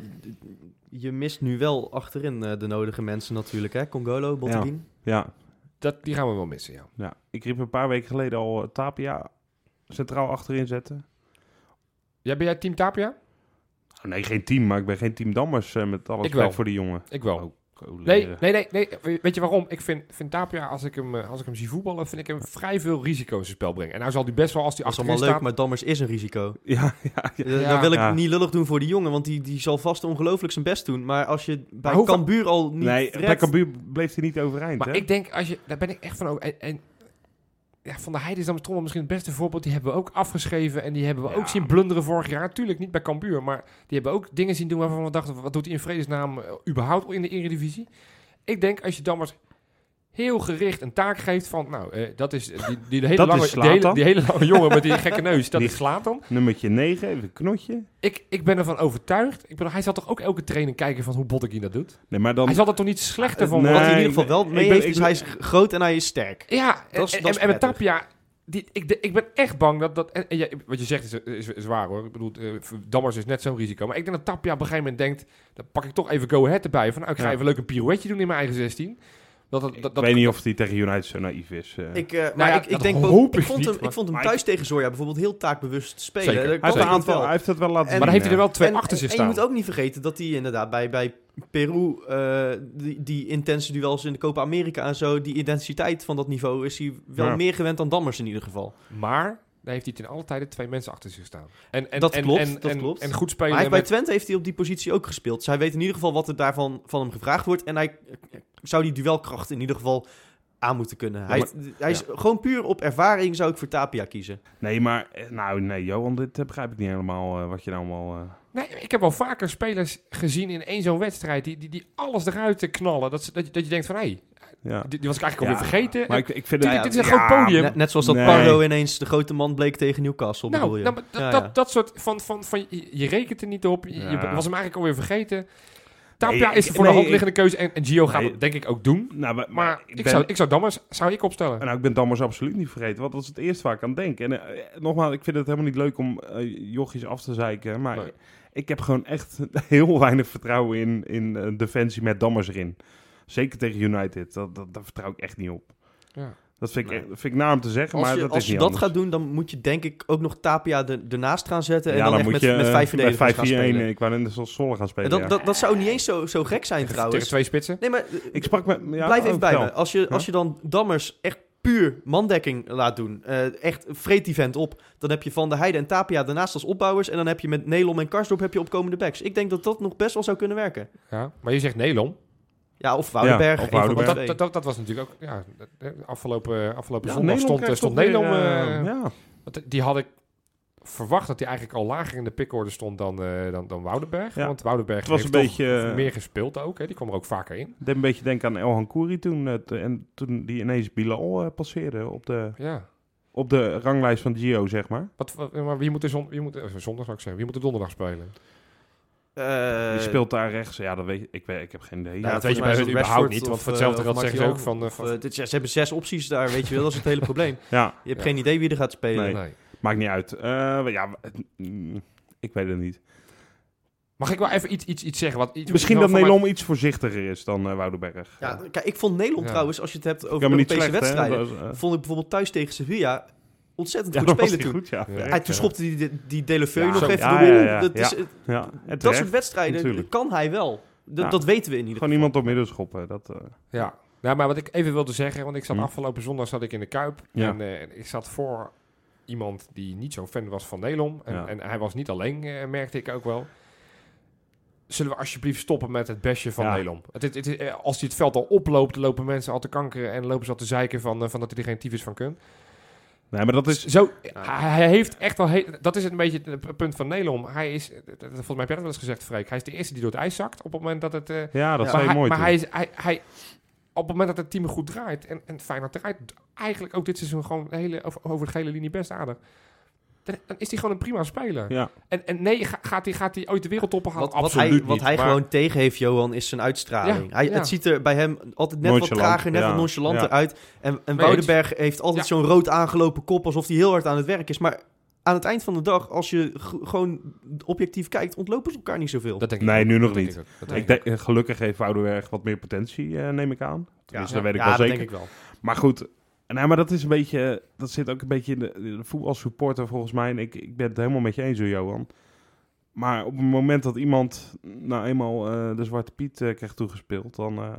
je mist nu wel achterin eh, de nodige mensen natuurlijk. Hè? Congolo, Botteguin. ja, Dat, die gaan we wel missen, ja. ja, ik riep een paar weken geleden al Tapia centraal achterin zetten. Ja. Ben jij team Tapia? Oh, nee, geen team, maar ik ben geen team Dammers eh, met alles Ik wel. respect voor die jongen. Ik wel. Oh, Nee, nee, nee, nee. We- Weet je waarom? Ik vind, vind Tapia, als ik, hem, eh, als ik hem zie voetballen, vind ik hem vrij veel risico in zijn spel brengen. En nou zal hij best wel, als hij Dat is achterin allemaal leuk, staat... maar Dammers is een risico. *laughs* Ja, ja, ja. Ja. Dan wil ik Ja. niet lullig doen voor die jongen, want die, die zal vast ongelooflijk zijn best doen. Maar als je bij Cambuur al niet Nee, redt- bij Cambuur bleef hij niet overeind. Maar hè? ik denk, als je, daar ben ik echt van ook. En, en ja, Van der Heijden is dan toch wel misschien het beste voorbeeld. Die hebben we ook afgeschreven en die hebben we Ja. ook zien blunderen vorig jaar. Natuurlijk niet bij Cambuur, maar die hebben ook dingen zien doen waarvan we dachten, wat doet hij in vredesnaam eh, überhaupt in de Eredivisie? Ik denk, als je Dammers heel gericht een taak geeft van, nou, eh, dat is die, die, hele Dat lange, is die, hele, die hele lange jongen met die gekke neus, dat Die- is Slatan. Nummertje 9, even een knotje. Ik, ik ben ervan overtuigd. Ik bedoel, hij zal toch ook elke training kijken van hoe Botteguin dat doet? Nee, maar dan... Hij zal er toch niet slechter van Nee, Wat worden? hij in ieder geval wel mee ben- heeft, is ben- hij is groot en hij is sterk. Ja, Dat is- en, dat is en, met. Tapia... Die, ik, de- ik ben echt bang dat... dat en, en ja, wat je zegt is, is, is waar hoor. Ik bedoel, eh, Dammers is net zo'n risico. Maar ik denk dat Tapia op een gegeven moment denkt... Dan pak ik toch even Go Ahead erbij. Van nou, ik ga Ja. even leuk een pirouetje doen in mijn eigen 16. Dat, dat, dat, ik dat- weet niet of hij tegen United zo naïef is. eh. Ik, eh, maar ja, ik, ik denk hoop ik ik vond niet, hem, maar- ik vond hem thuis tegen Zorja bijvoorbeeld heel taakbewust spelen. Hij, heeft een het aantal, wel. hij heeft het wel laten En- zien. maar dan heeft hij er wel twee En- achter zich en je staan. moet ook niet vergeten dat hij inderdaad bij, bij Peru, eh, die, die intense duels in de Copa America en zo, die intensiteit van dat niveau is hij wel Ja. meer gewend dan Dammers in ieder geval. Maar daar heeft hij ten alle tijde twee mensen achter zich staan. En, en, Dat en, klopt, en, dat en, klopt. En goed Maar spelen hij heeft bij. Twente heeft hij op die positie ook gespeeld. Dus hij weet in ieder geval wat er daarvan van hem gevraagd wordt. En hij eh, zou die duelkracht in ieder geval aan moeten kunnen. hij, maar- hij is gewoon puur op ervaring zou ik voor Tapia kiezen. Nee, maar... eh, Nou, nee, Johan, dit eh, begrijp ik niet helemaal. eh, wat je nou allemaal... eh, Nee, ik heb wel vaker spelers gezien in één zo'n wedstrijd... Die, die, die alles eruit knallen. Dat, ze- dat, je, dat je denkt van... Hé, hey, ja. die, die was ik eigenlijk Ja, alweer vergeten. Maar ik, ik vind Dit- is een ja, groot podium. Net, net zoals dat Nee. Pardo ineens de grote man bleek tegen Newcastle, bedoel Nou, je? nou, dat, Ja, dat, ja. dat soort van, van, van je, je rekent er niet op. Je, was hem eigenlijk alweer vergeten. Tapia Nee, is ik- voor de hand liggende keuze en, en Gio gaat het denk ik ook doen. Nou, maar, Maar ik, ben- zou, ik zou Dammers zou ik opstellen. Nou, ik ben Dammers absoluut niet vergeten, want dat is het eerste waar ik aan denk. En eh, nogmaals, ik vind het helemaal niet leuk om eh, jochies af te zeiken, maar Nee. Ik heb gewoon echt *laughs* heel weinig vertrouwen in, in eh, defensie met Dammers erin. Zeker tegen United, dat, dat, daar vertrouw ik echt niet op. Ja. Dat vind ik, Nee. vind ik naar om te zeggen, Als maar je, dat als is je niet dat anders. gaat doen, dan moet je denk ik ook nog Tapia er, ernaast gaan zetten. En ja, dan, echt moet met, je met eh, vijf verdedigers gaan 5-4-1, spelen. ik wou net zoals Zolle gaan En spelen, dat, ja. dat, dat zou niet eens zo, zo gek zijn Tegen trouwens. twee spitsen. Nee, maar eh, Ik sprak met... Ja, blijf even oh, bij me. Als je, als je dan Dammers echt puur mandekking laat doen, eh, echt vreet die vent op, dan heb je Van der Heijden en Tapia daarnaast als opbouwers en dan heb je met Nelom en Karsdorp heb je opkomende backs. Ik denk dat dat nog best wel zou kunnen werken. Ja. Maar je zegt Nelom. Ja, of Woudenberg. Ja, of een van de Woudenberg. Dat, twee. dat, dat, dat was natuurlijk ook... Ja, afgelopen, afgelopen Ja, zondag Nederland stond, stond weer, Nelom... eh, eh, ja. Die had ik verwacht dat hij eigenlijk al lager in de pickorde stond dan, eh, dan, dan Woudenberg. Ja. Want Woudenberg Het was heeft een toch beetje, eh, meer gespeeld ook. Hè? Die kwam er ook vaker in. Ik deed een beetje denken aan El Hankouri toen, het, en toen die ineens Bilal eh, passeerde op de, Ja. op de ranglijst van Gio, zeg maar. Wat, wat- maar wie moet er zon, wie moet, zondag zou ik zeggen, wie moet er donderdag spelen? Eh, Die speelt daar rechts. Ja, dat weet ik. Ik, weet, ik heb geen idee. Ja, dat weet je bij hun überhaupt niet. Want voor hetzelfde eh, geld zeggen ze ook van... eh, van Of, eh, dit- ja, ze hebben zes opties daar, weet je wel. Dat is het hele probleem. Ja, Je hebt Ja. geen idee wie er gaat spelen. Nee. nee. Maakt niet uit. Eh, ja, mm, ik weet het niet. Mag ik wel even iets, iets, iets zeggen? Wat, iets, Misschien dat mij- Nederland iets voorzichtiger is dan eh Woudenberg. Ja, kijk, ik vond Nederland Ja. trouwens, als je het hebt over niet Europese wedstrijden, eh, vond ik bijvoorbeeld thuis tegen Sevilla ontzettend *laughs* ja, goed spelen toen. goed, ja. Ja. Toen ja. schopte die, die, die Delefeu Ja, nog zo- even ja, door. ja, ja, dat, is, ja. Ja, dat soort wedstrijden natuurlijk. kan hij wel. Dat, Ja. dat weten we in ieder Gewoon geval. iemand op midden schoppen. Dat, eh, Ja. Nou, maar wat ik even wilde zeggen, want ik zat Hm. afgelopen zondag zat ik in de Kuip. Ja. En eh, ik zat voor iemand die niet zo'n fan was van Nelom. En, Ja. en hij was niet alleen, eh, merkte ik ook wel. Zullen we alsjeblieft stoppen met het bestje van Ja. Nelom? Het, het, eh, als hij het veld al oploopt, lopen mensen al te kankeren en lopen ze al te zeiken van, eh, van dat hij er geen tyfus van kunt. nee, maar dat is... Zo, hij, heeft echt wel... he- dat is een beetje het punt van Nelom. Hij is, volgens mij heb jij dat wel eens gezegd, Freek. Hij is de eerste die door het ijs zakt op het moment dat het... Ja, dat Ja. hij, mooi maar hij, is, hij, hij, op het moment dat het team goed draait, en, en Feyenoord draait eigenlijk ook dit seizoen gewoon de hele, over, over de gele linie best aardig. Dan, dan is hij gewoon een prima speler. Ja. En, en nee, ga- gaat hij, gaat hij ooit de wereldtoppen halen? Wat, wat Absoluut hij, niet. wat hij maar- gewoon tegen heeft, Johan, is zijn uitstraling. Ja, hij, ja. Het ziet er bij hem altijd net wat trager, net ja, wat nonchalanter ja. uit. En, en Woudenberg heeft altijd Ja. zo'n rood aangelopen kop, alsof hij heel hard aan het werk is. Maar aan het eind van de dag, als je gewoon objectief kijkt, ontlopen ze elkaar niet zoveel. Dat denk ik Nee, ook. nu nog Dat niet. ik denk ik denk, gelukkig heeft Woudenberg wat meer potentie, eh, neem ik aan. Tenminste, dat weet ik ja, wel dat zeker. denk ik wel. Maar goed, nee, maar dat is een beetje, dat zit ook een beetje in de, in de voetbalsupporter volgens mij. En ik, ik ben het helemaal met je eens, hoor, Johan. Maar op het moment dat iemand nou eenmaal eh, de Zwarte Piet eh, krijgt toegespeeld, dan, eh,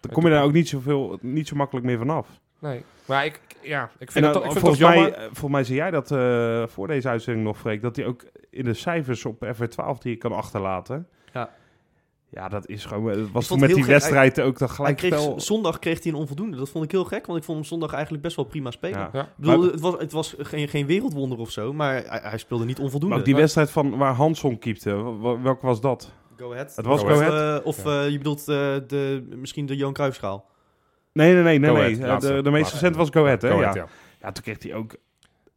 dan kom je daar ook niet, zoveel, niet zo makkelijk meer vanaf. Nee, maar ik, ja, ik vind het toch, ik vind volgens, mij, jammer. eh, volgens mij zei jij dat eh, voor deze uitzending nog, Freek, dat hij ook in de cijfers op FR12 die je kan achterlaten. Ja. Ja, dat is gewoon, het was toen met die gek. wedstrijd ook dat Hij gelijk kreeg, spel. zondag kreeg hij een onvoldoende. Dat vond ik heel gek, want ik vond hem zondag eigenlijk best wel prima spelen. Ja. Ja. Ik bedoel, Maar- het was, het was geen, geen wereldwonder of zo, maar hij, hij speelde niet onvoldoende. Maar ook die wedstrijd van waar Hansson keepte, welke was dat? Go ahead. Het was Go Go Of, Ahead. eh, of eh, je bedoelt eh, de, misschien de Johan Cruijffschaal. Nee, nee, nee, nee. Go nee. Ahead, Eh, de, de meest recente was Go Ahead, hè? Go ja. Ahead, ja. ja, toen kreeg hij ook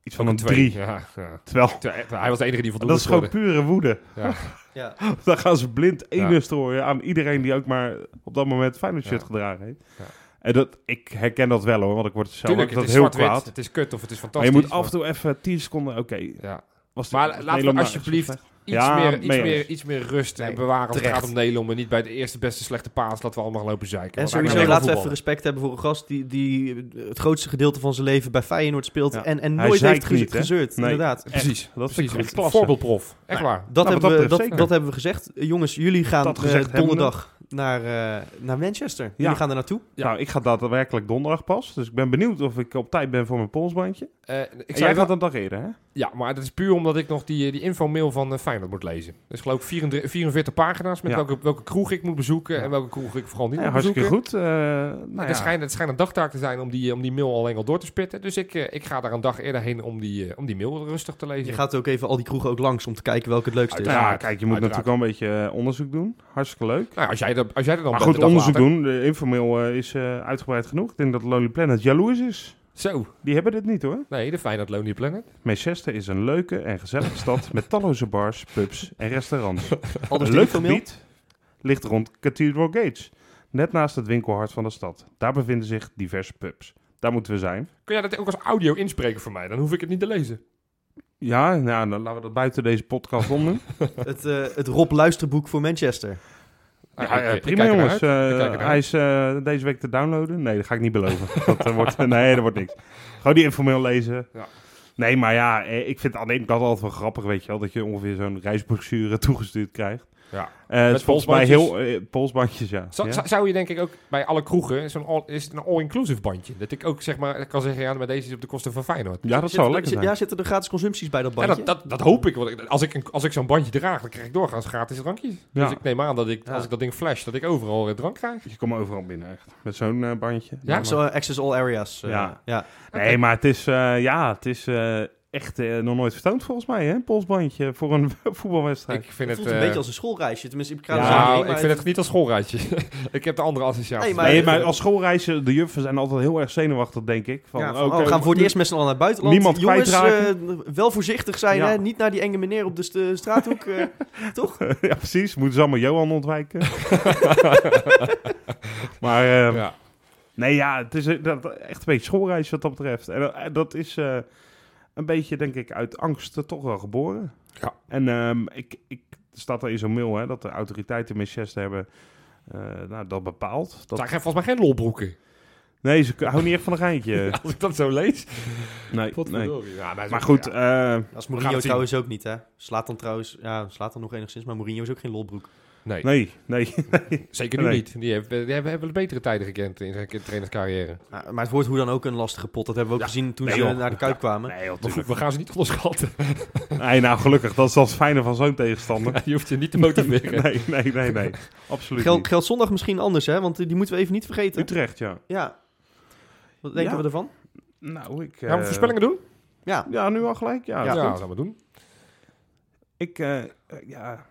iets van een drie. Ja, ja. Terwijl, Terwijl Hij was de enige die voldoende dat is gewoon pure woede. Ja. *laughs* Ja. *laughs* Dan gaan ze blind één Ja. strooien aan iedereen die ook maar op dat moment Feyenoord shirt Ja. gedragen heeft. Ja. En dat, ik herken dat wel hoor, want ik word zelf Tuurlijk, ook het dat is heel kwaad. het is kut of het is Maar fantastisch. je moet af en toe even 10 seconden, oké. Ja. was Maar laten we alsjeblieft Iets, Ja, meer, iets, mee meer, iets meer rust Nee, en bewaren als het gaat om Nederland. Maar niet bij de eerste beste slechte paas dat we allemaal lopen zeiken. En sowieso laten we even respect hebben voor een gast die, die het grootste gedeelte van zijn leven bij Feyenoord speelt Ja. en, en nooit heeft niet, hè? gezeurd. Nee. Inderdaad. Precies. Dat Precies. vind ik Een. Voorbeeldprof. Echt waar. Dat, Nou, hebben, we, dat dat, hebben we gezegd. Eh, Jongens, jullie gaan eh, gezegd donderdag naar, eh, naar Manchester. Jullie gaan er naartoe. Ja. Nou, ik ga daadwerkelijk donderdag pas. Dus ik ben benieuwd of ik op tijd ben voor mijn polsbandje. Eh, ik En jij dat, gaat een dag eerder, hè? ja, maar dat is puur omdat ik nog die, die infomail van eh, Feyenoord moet lezen. Dus geloof ik 44, 44 pagina's met Ja. welke, welke kroeg ik moet bezoeken Ja. en welke kroeg ik vooral niet Ja, moet hartstikke bezoeken. goed. Eh, nou het, ja. schijnt, het schijnt een dagtaak te zijn om die, om die mail alleen al door te spitten. Dus ik, eh, ik ga daar een dag eerder heen om die, eh, om die mail rustig te lezen. Je gaat ook even al die kroegen ook langs om te kijken welke het leukste is. Ja, kijk, je moet Uiteraard. natuurlijk wel een beetje eh, onderzoek doen. Hartstikke leuk. Nou, als jij, als jij er dan Maar goed, onderzoek later- doen. De informeel eh, is eh, uitgebreid genoeg. Ik denk dat Lonely Planet jaloers is. Zo. Die hebben dit niet hoor. Nee, de Feyenoord Lonely Planet. Manchester is een leuke en gezellige *laughs* stad met talloze bars, pubs en restaurants. *laughs* Al een de leuk gebied ligt rond Cathedral Gates, net naast het winkelhart van de stad. Daar bevinden zich diverse pubs. Daar moeten we zijn. Kun jij dat ook als audio inspreken voor mij? Dan hoef ik het niet te lezen. Ja, nou, dan laten we dat buiten deze podcast om doen. *laughs* Het, eh, het Rob luisterboek voor Manchester. Ja, prima jongens. ernaar hij is eh, deze week te downloaden. Nee, dat ga ik niet beloven. *laughs* dat, eh, wordt, *laughs* nee, dat wordt niks. Gewoon die informeel lezen. Ja. Nee, maar ja, ik vind alleen dat altijd wel grappig, weet je wel. Dat je ongeveer zo'n reisbrochure *laughs* toegestuurd krijgt. Ja. Eh, het is volgens mij polsbandjes. heel... eh, polsbandjes, ja. Zou, ja. zou- je denk ik ook bij alle kroegen, zo'n all, is het een all-inclusive bandje? Dat ik ook zeg maar kan zeggen, ja, maar deze is op de kosten van Feyenoord. Ja, dat Zit- zou lekker zit- zijn. Ja, zitten er gratis consumpties bij dat Ja, bandje? dat, dat, dat hoop ik. Want als ik, een- als ik zo'n bandje draag, dan krijg ik doorgaans gratis drankjes. Ja. Dus ik neem aan dat ik, Ja. als ik dat ding flash, dat ik overal eh, drank krijg. Je komt overal binnen, echt. Met zo'n bandje. Ja, Zo, access all areas. Ja. ja. Nee, maar het is, eh, ja, het is eh, echt eh, nog nooit vertoond volgens mij, hè? Polsbandje voor een *laughs* voetbalwedstrijd. Ik vind Het het... voelt een eh, beetje als een schoolreisje. Tenminste, ik Ja, nou, ik vind het niet als schoolreisje. *laughs* ik heb de andere associaties. Nee, maar- nee, maar als schoolreisje, de juffen zijn altijd heel erg zenuwachtig, denk ik. Van, Ja, van, oh, we gaan voor het eerst met z'n allen naar het buitenland. Niemand Jongens, eh, wel voorzichtig zijn, Ja. hè? Niet naar die enge meneer op de st- straathoek, eh, *laughs* toch? ja, precies. Moeten ze allemaal Johan ontwijken. maar eh, Ja. nee, ja, het is dat, echt een beetje schoolreisje wat dat betreft. En dat is eh, een beetje, denk ik, uit angst eh, toch wel geboren. Ja. En ehm, ik, ik er staat er in zo'n mail hè, dat de autoriteiten in Manchester hebben eh, nou, dat bepaald. Dat, zijn geen- volgens mij geen lolbroeken. nee, ze houden niet echt van een geintje. *laughs* Als ik dat zo lees. nee. Ja, maar, Maar goed, ja. eh, Als gaan Mourinho trouwens ook niet, hè? Slaat dan trouwens, ja, slaat dan nog enigszins, maar Mourinho is ook geen lolbroek. Nee, nee, *laughs* nee. zeker nu Nee. niet. Die hebben, die hebben, betere tijden gekend in zijn trainerscarrière. Maar, maar het wordt hoe dan ook een lastige pot. Dat hebben we ook Ja. gezien toen Nee, ze joh. naar de Kuip kwamen. Nee, joh, we gaan ze niet onderschatten. *laughs* Nee, nou gelukkig. Dat is het fijne van zo'n tegenstander. je hoeft je niet te motiveren. *laughs* nee, nee, nee, nee. Absoluut Geld, niet. geldt zondag misschien anders, hè? Want die moeten we even niet vergeten. Utrecht, ja. Ja. Wat denken Ja. we ervan? Nou, ik... Gaan we eh, voorspellingen doen? Ja. Ja, nu al gelijk? Ja, Ja, dat dat gaan we doen. Ik, eh, eh, ja,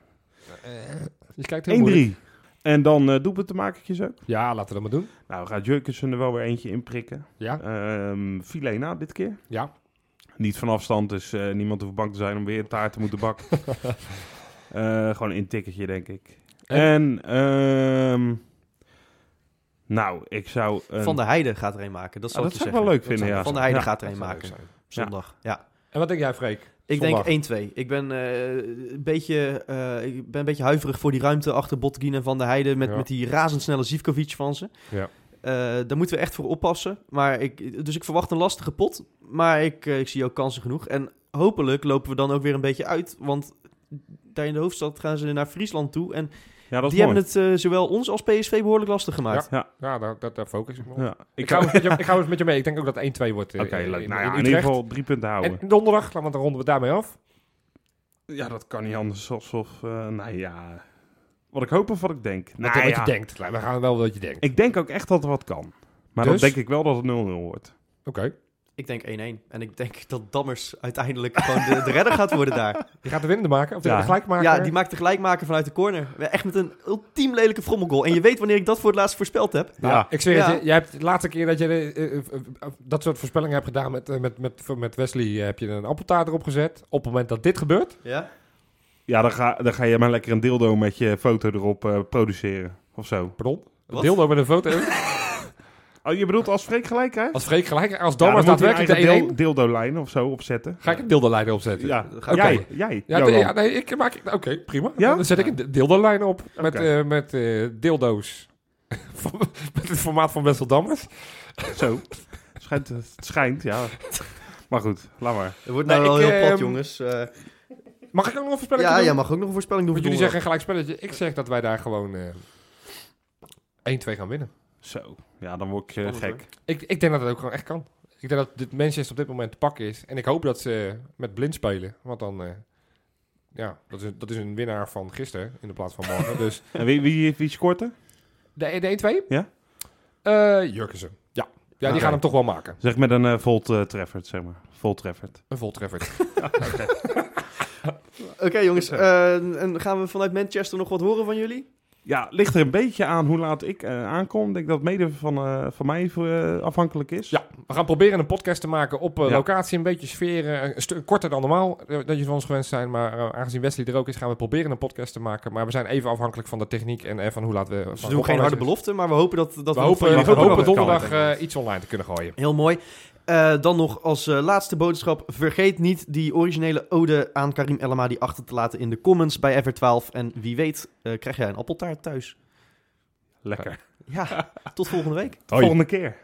Je kijkt heel moeilijk. 1-3. En dan uh, doelpunt te maken ook. Ja, laten we dat maar doen. Nou, gaat Jurkensen er wel weer eentje in prikken. Ja, Ehm Filena dit keer. ja. Niet van afstand, dus eh, niemand hoeft bang te zijn om weer een taart te moeten bakken. *laughs* Eh, gewoon een ticketje, denk ik. En, ehm, nou, ik zou... een- Van der Heijden gaat er een maken. Dat Ah, zal dat ik je zou ik zeggen. wel leuk vinden, zou- ja. Van der Heijden Ja. gaat er een zou maken. Zondag. Ja. En wat denk jij, Freek? Ik Zondag. denk 1-2. Ik ben, eh, een beetje, eh, ik ben een beetje huiverig voor die ruimte achter Botkin en Van der Heijden. Met, Ja. met die razendsnelle Zivkovic van ze. Ja. Eh, daar moeten we echt voor oppassen. Maar ik, dus ik verwacht een lastige pot. Maar ik, ik zie ook kansen genoeg. En hopelijk lopen we dan ook weer een beetje uit. Want daar in de hoofdstad gaan ze naar Friesland toe. En Ja, dat is die mooi. hebben het eh, zowel ons als PSV behoorlijk lastig gemaakt. Ja, Ja, daar, daar, daar focus ik me op. ja. Ik, ga eens met je, ik ga eens met je mee. Ik denk ook dat 1-2 wordt. eh, Oké, Nou ja, in in ieder geval drie punten houden. En donderdag, want dan ronden we daarmee af. Ja, dat kan niet anders alsof... eh nou ja... Wat ik hoop of wat ik denk. Wat, Nou wat ja, je denkt. We gaan wel wat je denkt. Ik denk ook echt dat er wat kan. Maar Dus? dan denk ik wel dat het 0-0 wordt. Oké. Ik denk 1-1. En ik denk dat Dammers uiteindelijk gewoon de, de redder gaat worden daar. *laughs* Die gaat de winnende maken, of de, Ja. de gelijkmaker. Ja, die maakt de gelijkmaker vanuit de corner. Echt met een ultiem lelijke frommelgoal. En je weet wanneer ik dat voor het laatst voorspeld heb. Nou, Ja. ik zweer Ja. het je, jij hebt de laatste keer dat je eh, eh, eh, dat soort voorspellingen hebt gedaan met, met, met, met Wesley, heb je een appeltaart erop gezet. Op het moment dat dit gebeurt, Ja? Ja, dan ga, dan ga je maar lekker een dildo met je foto erop produceren. Of zo. pardon, een Wat? dildo met een foto. *laughs* Oh, je bedoelt als Freek gelijk hè? Als Freek gelijk, als Ja, Dammers hij daadwerkelijk een de 1-1, eigen dil- dildo-lijn of zo opzetten. ga ik een dildo-lijn opzetten. Ja, jij. Jij. Ja, nee, ja, nee, ik maak... Oké, prima. Ja? Dan zet ik een dildo-lijn op met, Oké. eh, met eh, dildo's. *laughs* met het formaat van Wessel Dammers. Zo. Schijnt, het schijnt, ja. Maar goed, laat maar. Het wordt Nee, nou wel ik, heel plat, ehm, jongens. Eh, Mag ik ook nog een voorspelling ja, doen? jij mag ook nog een voorspelling doen. Want voor jullie zeggen gelijk spelletje. Ik zeg dat wij daar gewoon eh 1-2 gaan winnen. Zo. Ja, dan word ik eh, gek. Ik, ik denk dat het ook gewoon echt kan. Ik denk dat dit Manchester op dit moment te pakken is. En ik hoop dat ze met blind spelen. Want dan... eh, ja, dat is, dat is een winnaar van gisteren in de plaats van morgen. *laughs* dus En wie, wie, wie scoort er? de, de 1-2? Ja? Eh Jurkensen. Ja. Ja, die Oké. gaan hem toch wel maken. Zeg met een uh, volt eh, treffer, zeg maar. Vol treffer. Een voltreffer. *laughs* *laughs* Oké, jongens. eh, en gaan we vanuit Manchester nog wat horen van jullie? Ja, ligt er een beetje aan hoe laat ik eh, aankom. Ik denk dat het mede van, eh, van mij eh, afhankelijk is. Ja, we gaan proberen een podcast te maken op Ja. locatie. Een beetje sfeer. Een stuk korter dan normaal dat je van ons gewend zijn. Maar eh, aangezien Wesley er ook is, gaan we proberen een podcast te maken. Maar we zijn even afhankelijk van de techniek en van hoe laat we... Dus we doen hoe geen harde aanwezig- belofte, maar we hopen dat, dat We we, hopen, we hopen donderdag eh, iets online te kunnen gooien. Heel mooi. Eh, dan nog als eh, laatste boodschap. Vergeet niet die originele ode aan Karim El Amadi achter te laten in de comments bij Ever12. En wie weet eh, krijg jij een appeltaart thuis. Lekker. Ja, tot volgende week. Volgende keer.